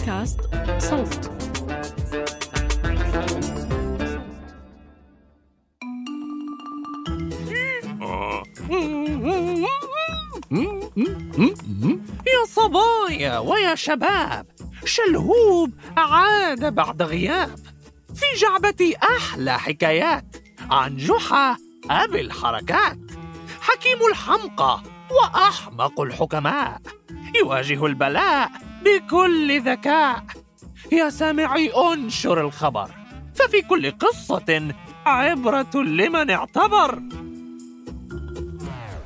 بودكاست صوت. يا صبايا ويا شباب شلهوب عاد بعد غياب. في جعبتي أحلى حكايات عن جحا أبي الحركات. حكيم الحمقى وأحمق الحكماء. يواجه البلاء بكل ذكاء. يا سامعي انشر الخبر. ففي كل قصة عبرة لمن اعتبر.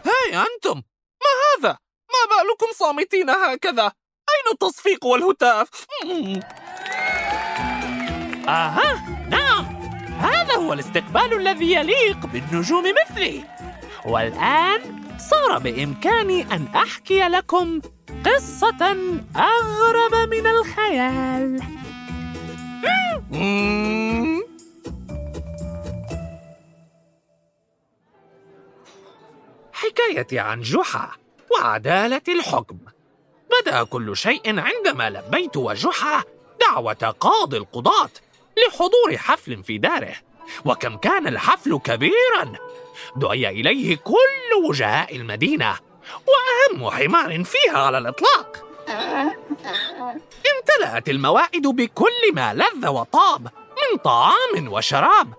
هاي أنتم! ما هذا؟ ما بالكم صامتين هكذا؟ أين التصفيق والهتاف؟ آها! نعم! هذا هو الاستقبال الذي يليق بالنجوم مثلي. والآن صار بإمكاني أن أحكي لكم قصة أغرب من الخيال. حكايتي عن جحا وعدالة الحكم. بدأ كل شيء عندما لبيت وجحا دعوة قاضي القضاة لحضور حفل في داره. وكم كان الحفل كبيرا. دعي إليه كل وجهاء المدينة وأهم حمار فيها على الإطلاق. امتلأت الموائد بكل ما لذ وطاب من طعام وشراب.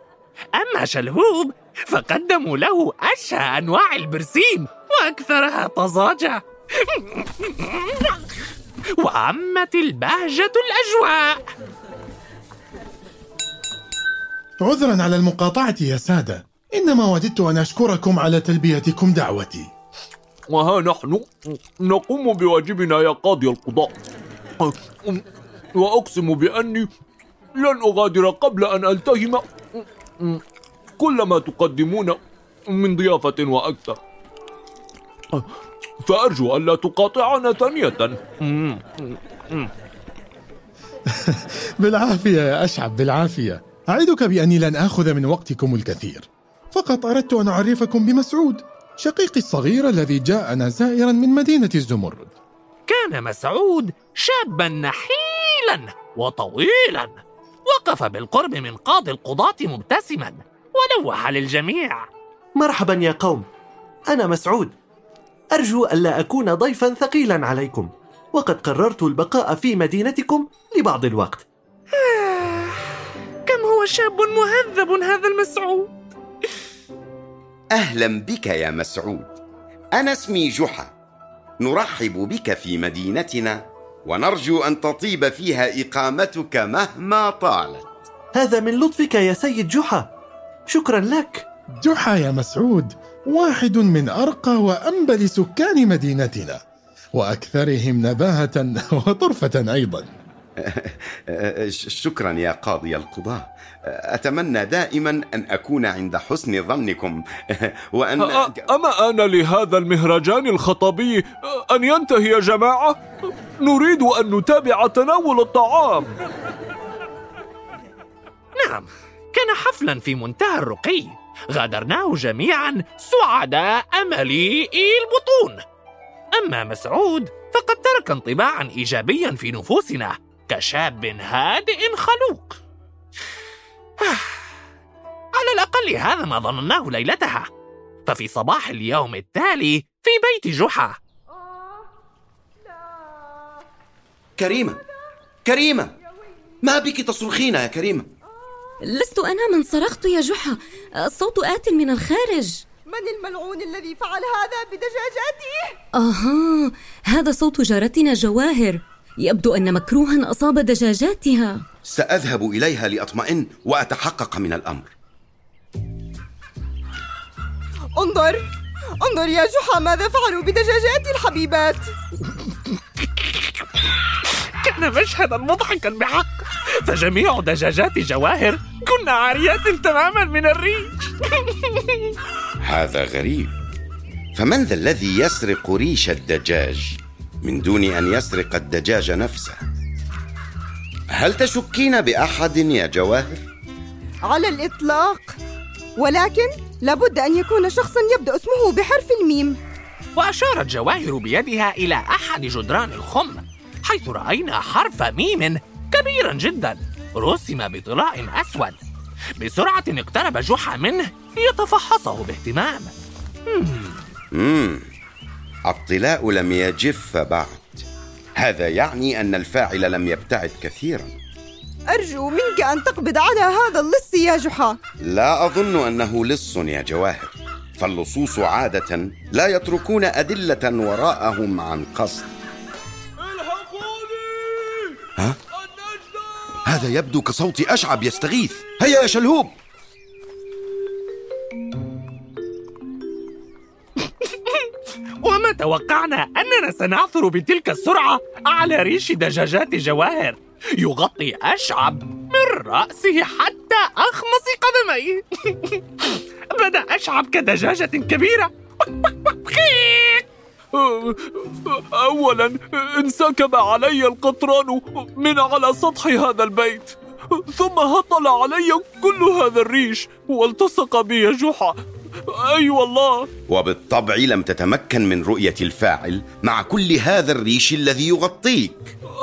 أما شلهوب فقدموا له أشهى أنواع البرسيم وأكثرها طزاجة. وعمت البهجة الأجواء. عذرا على المقاطعة يا سادة. إنما وددت أن أشكركم على تلبيتكم دعوتي. وها نحن نقوم بواجبنا يا قاضي القضاء. وأقسم بأني لن أغادر قبل أن ألتهم كل ما تقدمون من ضيافة وأكثر. فأرجو ألا تقاطعنا ثانية. بالعافية يا أشعب بالعافية. أعدك بأني لن آخذ من وقتكم الكثير. فقط أردت أن أعرفكم بمسعود شقيقي الصغير الذي جاءنا زائرا من مدينة الزمرد. كان مسعود شابا نحيلا وطويلا وقف بالقرب من قاضي القضاة مبتسما ولوح للجميع. مرحبا يا قوم. أنا مسعود. أرجو ألا أكون ضيفا ثقيلا عليكم. وقد قررت البقاء في مدينتكم لبعض الوقت. هو شاب مهذب هذا المسعود. أهلا بك يا مسعود. أنا اسمي جحا. نرحب بك في مدينتنا ونرجو أن تطيب فيها إقامتك مهما طالت. هذا من لطفك يا سيد جحا. شكرا لك. جحا يا مسعود واحد من أرقى وأنبل سكان مدينتنا وأكثرهم نباهة وطرفة أيضا. شكرا يا قاضي القضاة أتمنى دائما أن أكون عند حسن ظنكم. وأن أما آن لهذا المهرجان الخطبي أن ينتهي يا جماعة؟ نريد أن نتابع تناول الطعام. نعم كان حفلا في منتهى الرقي. غادرناه جميعا سعداء مليئي البطون. أما مسعود فقد ترك انطباعا إيجابيا في نفوسنا. كشاب هادئ خلوق. على الأقل هذا ما ظنناه ليلتها. ففي صباح اليوم التالي في بيت جحا. كريمة كريمة ما بك تصرخين يا كريمة؟ لست أنا من صرخت يا جحا. الصوت آت من الخارج. من الملعون الذي فعل هذا بدجاجاتي؟ آها هذا صوت جارتنا جواهر. يبدو أن مكروها أصاب دجاجاتها. سأذهب إليها لأطمئن وأتحقق من الأمر. انظر انظر يا جحا ماذا فعلوا بدجاجاتي الحبيبات؟ كان مشهدا مضحكا بحق. فجميع دجاجات جواهر كن عاريات تماما من الريش. هذا غريب. فمن ذا الذي يسرق ريش الدجاج؟ من دون أن يسرق الدجاج نفسه. هل تشكين بأحد يا جواهر؟ على الإطلاق. ولكن لابد أن يكون شخصا يبدأ اسمه بحرف الميم. وأشارت جواهر بيدها إلى أحد جدران الخم حيث رأينا حرف ميم كبيرا جدا رسم بطلاء أسود. بسرعة اقترب جحا منه ليتفحصه باهتمام. مم. الطلاء لم يجف بعد. هذا يعني أن الفاعل لم يبتعد كثيرا. أرجو منك أن تقبض على هذا اللص يا جحا. لا أظن أنه لص يا جواهر. فاللصوص عادة لا يتركون أدلة وراءهم عن قصد. الحقوني ها؟ هذا يبدو كصوت أشعب يستغيث. هيا يا شلهوب! وما توقعنا أننا سنعثر بتلك السرعة على ريش دجاجات جواهر. يغطي أشعب من رأسه حتى أخمص قدميه. بدأ أشعب كدجاجة كبيرة. أولا انسكب علي القطران من على سطح هذا البيت. ثم هطل علي كل هذا الريش والتصق بي جحا. أي والله. وبالطبع لم تتمكن من رؤية الفاعل مع كل هذا الريش الذي يغطيك.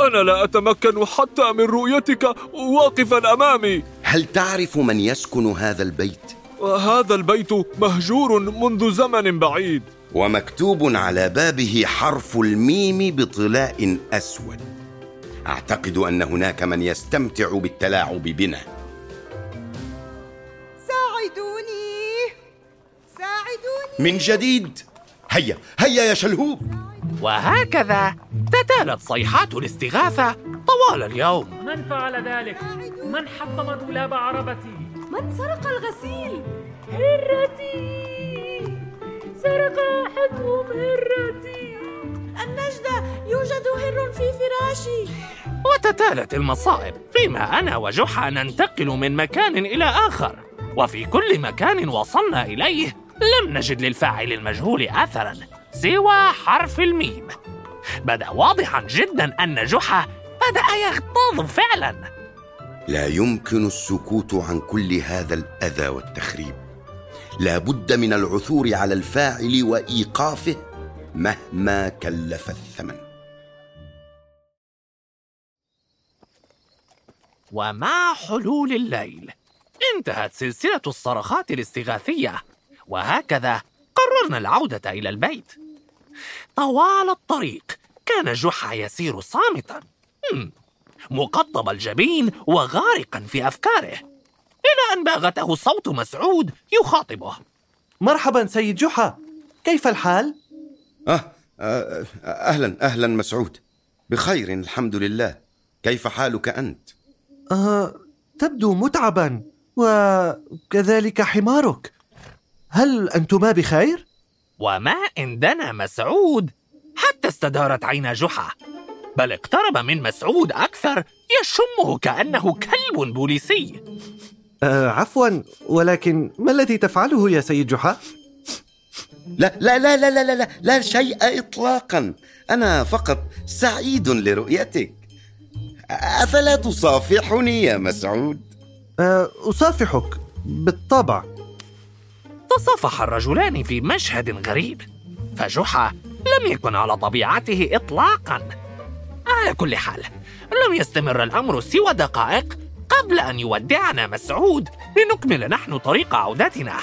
أنا لا أتمكن حتى من رؤيتك واقفا أمامي. هل تعرف من يسكن هذا البيت؟ هذا البيت مهجور منذ زمن بعيد. ومكتوب على بابه حرف الميم بطلاء أسود. أعتقد أن هناك من يستمتع بالتلاعب بنا. من جديد. هيا هيا يا شلهوب. وهكذا تتالت صيحات الاستغاثة طوال اليوم. من فعل ذلك؟ من حطم دولاب عربتي؟ من سرق الغسيل؟ هرتي. سرق أحدهم هرتي. النجدة يوجد هر في فراشي. وتتالت المصائب فيما أنا وجحا ننتقل من مكان إلى آخر. وفي كل مكان وصلنا إليه لم نجد للفاعل المجهول أثرا سوى حرف الميم. بدأ واضحا جدا أن جحا بدأ يغتاظ فعلا. لا يمكن السكوت عن كل هذا الأذى والتخريب. لا بد من العثور على الفاعل وإيقافه مهما كلف الثمن. ومع حلول الليل انتهت سلسلة الصرخات الاستغاثية. وهكذا قررنا العودة إلى البيت طوال الطريق كان جحا يسير صامتا مقطب الجبين وغارقا في أفكاره إلى أن باغته صوت مسعود يخاطبه مرحبا سيد جحا كيف الحال؟ آه آه، أهلا أهلا مسعود بخير الحمد لله كيف حالك أنت؟ آه، تبدو متعبا وكذلك حمارك هل أنتما بخير؟ وما إن دنا مسعود حتى استدارت عين جحا بل اقترب من مسعود أكثر يشمه كأنه كلب بوليسي آه، عفوا ولكن ما الذي تفعله يا سيد جحا؟ لا لا لا لا لا لا, لا, لا شيء إطلاقا أنا فقط سعيد لرؤيتك أفلا تصافحني يا مسعود؟ آه، أصافحك بالطبع تصافح الرجلان في مشهد غريب. فجحا لم يكن على طبيعته إطلاقا. على كل حال لم يستمر الأمر سوى دقائق قبل أن يودعنا مسعود لنكمل نحن طريق عودتنا.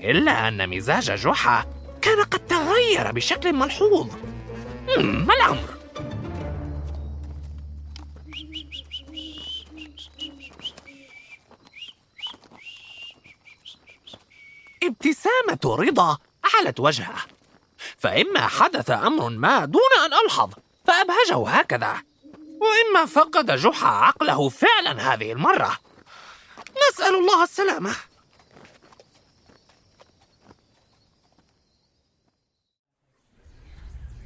إلا أن مزاج جحا كان قد تغير بشكل ملحوظ. ما الأمر؟ ابتسامة رضا علت وجهه. فإما حدث أمر ما دون أن ألحظ فأبهجه هكذا. وإما فقد جحا عقله فعلا هذه المرة. نسأل الله السلامة.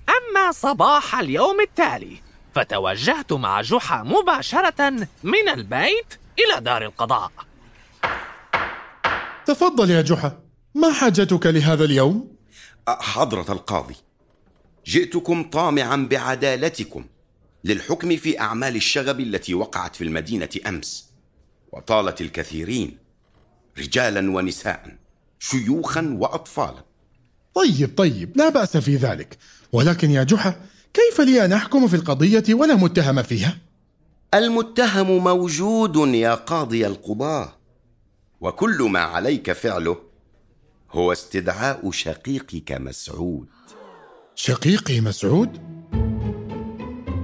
أما صباح اليوم التالي فتوجهت مع جحا مباشرة من البيت إلى دار القضاء. تفضل يا جحا ما حاجتك لهذا اليوم؟ حضرة القاضي جئتكم طامعا بعدالتكم للحكم في أعمال الشغب التي وقعت في المدينة أمس وطالت الكثيرين رجالا ونساء شيوخا وأطفالا طيب طيب لا بأس في ذلك ولكن يا جحا كيف لي أن أحكم في القضية ولا متهم فيها؟ المتهم موجود يا قاضي القضاة وكل ما عليك فعله هو استدعاء شقيقك مسعود شقيقي مسعود؟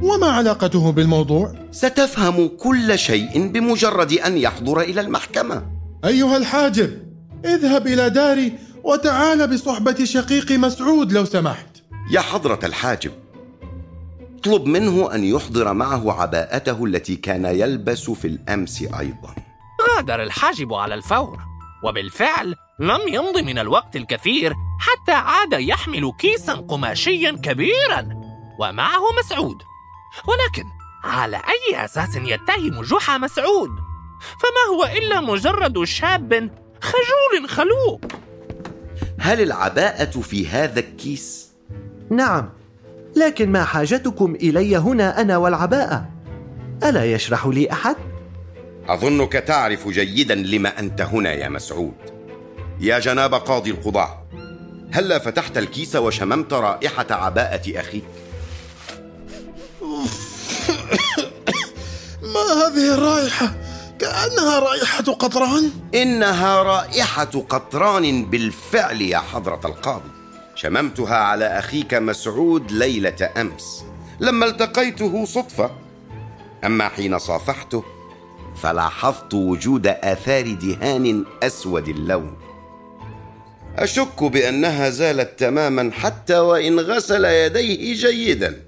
وما علاقته بالموضوع؟ ستفهم كل شيء بمجرد أن يحضر إلى المحكمة أيها الحاجب اذهب إلى داري وتعال بصحبة شقيقي مسعود لو سمحت يا حضرة الحاجب اطلب منه أن يحضر معه عباءته التي كان يلبس في الأمس أيضا غادر الحاجب على الفور وبالفعل لم يمض من الوقت الكثير حتى عاد يحمل كيسا قماشيا كبيرا ومعه مسعود. ولكن على أي أساس يتهم جحا مسعود؟ فما هو إلا مجرد شاب خجول خلوق. هل العباءة في هذا الكيس؟ نعم لكن ما حاجتكم إلي هنا أنا والعباءة؟ ألا يشرح لي أحد؟ أظنك تعرف جيدا لما أنت هنا يا مسعود. يا جناب قاضي القضاة هلا فتحت الكيس وشممت رائحة عباءة أخيك؟ ما هذه الرائحة؟ كأنها رائحة قطران؟ إنها رائحة قطران بالفعل يا حضرة القاضي. شممتها على أخيك مسعود ليلة أمس. لما التقيته صدفة. أما حين صافحته فلاحظت وجود آثار دهان أسود اللون. أشك بأنها زالت تماما حتى وإن غسل يديه جيدا.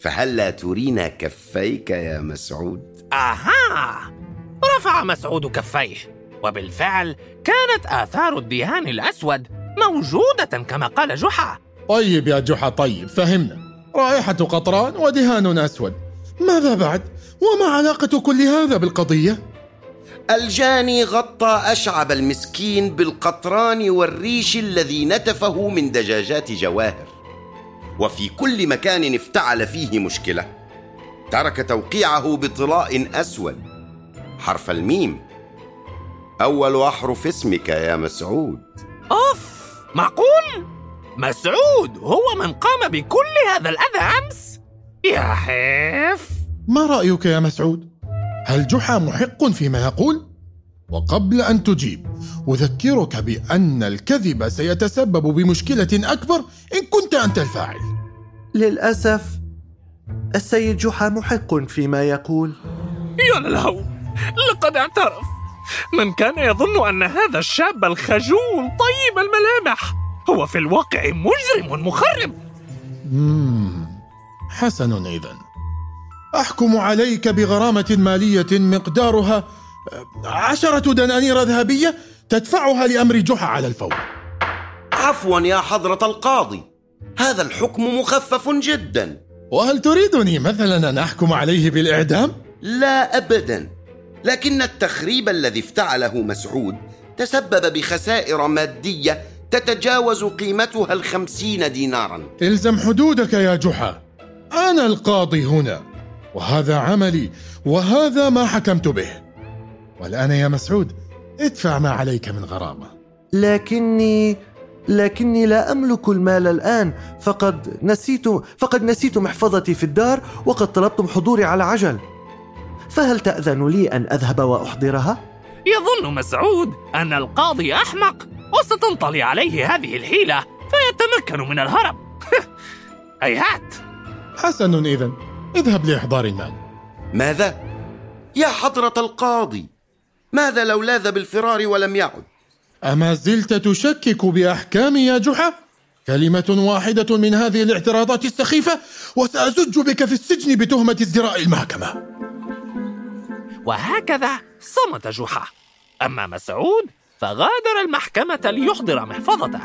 فهلا ترينا كفيك يا مسعود؟ آها! رفع مسعود كفيه وبالفعل كانت آثار الدهان الأسود موجودة كما قال جحا. طيب يا جحا طيب فهمنا. رائحة قطران ودهان أسود. ماذا بعد؟ وما علاقة كل هذا بالقضية؟ الجاني غطى أشعب المسكين بالقطران والريش الذي نتفه من دجاجات جواهر. وفي كل مكان افتعل فيه مشكلة. ترك توقيعه بطلاء أسود. حرف الميم. أول احرف اسمك يا مسعود. أوف! معقول؟ مسعود هو من قام بكل هذا الأذى أمس؟ يا حيف! ما رأيك يا مسعود؟ هل جحا محق فيما يقول؟ وقبل أن تجيب أذكرك بأن الكذب سيتسبب بمشكلة أكبر إن كنت أنت الفاعل للأسف السيد جحا محق فيما يقول يا للهو لقد اعترف من كان يظن أن هذا الشاب الخجول طيب الملامح هو في الواقع مجرم مخرب مم. حسن إذا أحكم عليك بغرامة مالية مقدارها عشرة دنانير ذهبية تدفعها لأمر جحا على الفور. عفوا يا حضرة القاضي. هذا الحكم مخفف جدا. وهل تريدني مثلا أن أحكم عليه بالإعدام؟ لا ابدا. لكن التخريب الذي افتعله مسعود تسبب بخسائر مادية تتجاوز قيمتها الخمسين دينارا. الزم حدودك يا جحا. أنا القاضي هنا. وهذا عملي وهذا ما حكمت به. والآن يا مسعود ادفع ما عليك من غرامة. لكني لكني لا أملك المال الآن. فقد نسيت فقد نسيت محفظتي في الدار وقد طلبتم حضوري على عجل. فهل تأذن لي أن أذهب وأحضرها؟ يظن مسعود أن القاضي أحمق وستنطلي عليه هذه الحيلة فيتمكن من الهرب. هيهات! حسن إذا اذهب لإحضار المال. ماذا؟ يا حضرة القاضي ماذا لو لاذ بالفرار ولم يعد؟ أما زلت تشكك بأحكامي يا جحا؟ كلمة واحدة من هذه الاعتراضات السخيفة وسأزج بك في السجن بتهمة ازدراء المحكمة. وهكذا صمت جحا. أما مسعود فغادر المحكمة ليحضر محفظته.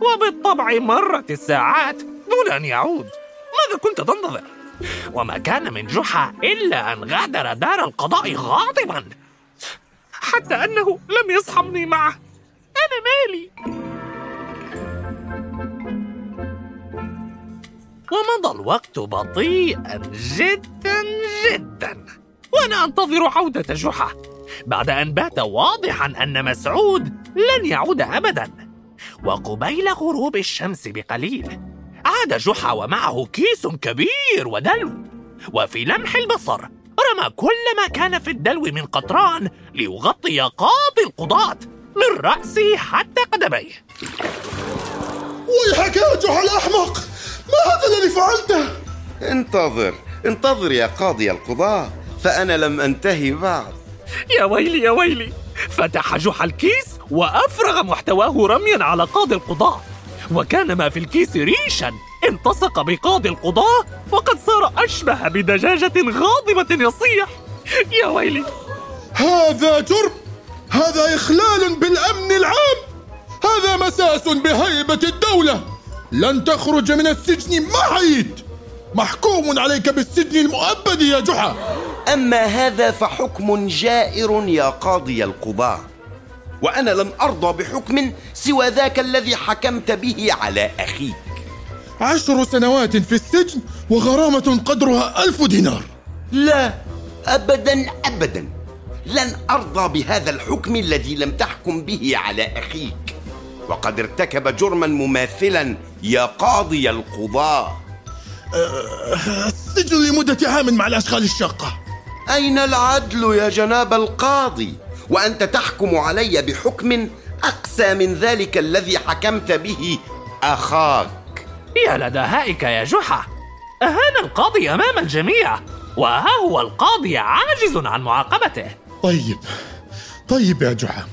وبالطبع مرت الساعات دون أن يعود. ماذا كنت تنتظر؟ وما كان من جحا إلا أن غادر دار القضاء غاضبا. حتى أنه لم يصحبني معه. أنا مالي. ومضى الوقت بطيئا جدا جدا. وأنا أنتظر عودة جحا. بعد أن بات واضحا أن مسعود لن يعود ابدا. وقبيل غروب الشمس بقليل. عاد جحا ومعه كيس كبير ودلو. وفي لمح البصر رمى كل ما كان في الدلو من قطران ليغطي قاضي القضاة من رأسه حتى قدميه. ويحك يا جحا الأحمق! ما هذا الذي فعلته؟ انتظر انتظر يا قاضي القضاة فأنا لم أنتهي بعد. يا ويلي يا ويلي! فتح جحا الكيس وأفرغ محتواه رميا على قاضي القضاة. وكان ما في الكيس ريشا التصق بقاضي القضاة وقد صار أشبه بدجاجة غاضبة يصيح. يا ويلي. هذا جرم. هذا إخلال بالأمن العام. هذا مساس بهيبة الدولة. لن تخرج من السجن ما حييت. محكوم عليك بالسجن المؤبد يا جحا. أما هذا فحكم جائر يا قاضي القضاة. وأنا لم أرضى بحكم سوى ذاك الذي حكمت به على أخيك. عشر سنوات في السجن وغرامة قدرها ألف دينار. لا أبدا أبدا. لن أرضى بهذا الحكم الذي لم تحكم به على أخيك. وقد ارتكب جرما مماثلا يا قاضي القضاه السجن لمدة عام مع الأشغال الشاقة. أين العدل يا جناب القاضي؟ وأنت تحكم علي بحكم أقسى من ذلك الذي حكمت به أخاك. يا لدهائك يا جحا. أهان القاضي أمام الجميع. وها هو القاضي عاجز عن معاقبته. طيب. طيب يا جحا.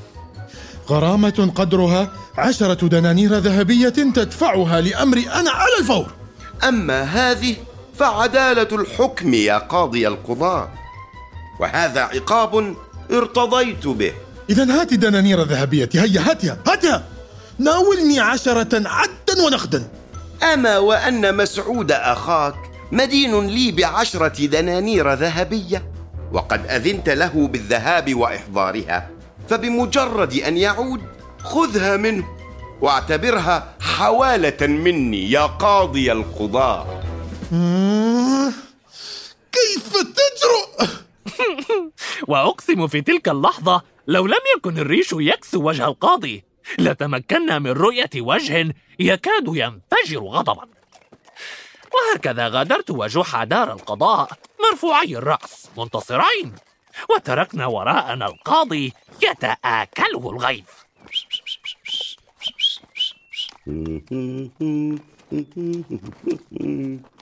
غرامة قدرها عشرة دنانير ذهبية تدفعها لأمري أنا على الفور. أما هذه فعدالة الحكم يا قاضي القضاة وهذا عقاب ارتضيت به. إذا هات دنانير ذهبية هيا هاتها هاتها. ناولني عشرة عدا ونقدا أما وأن مسعود أخاك مدين لي بعشرة دنانير ذهبية وقد أذنت له بالذهاب وإحضارها فبمجرد أن يعود خذها منه واعتبرها حوالة مني يا قاضي القضاة آه، كيف تجرؤ؟ وأقسم في تلك اللحظة لو لم يكن الريش يكسو وجه القاضي لتمكنا من رؤية وجه يكاد ينفجر غضبا. وهكذا غادرت وجحا دار القضاء مرفوعي الرأس منتصرين وتركنا وراءنا القاضي يتآكله الغيظ.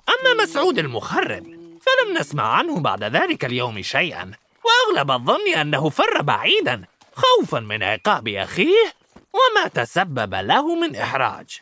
أما مسعود المخرب فلم نسمع عنه بعد ذلك اليوم شيئا وأغلب الظن أنه فر بعيدا خوفا من عقاب أخيه وما تسبب له من إحراج.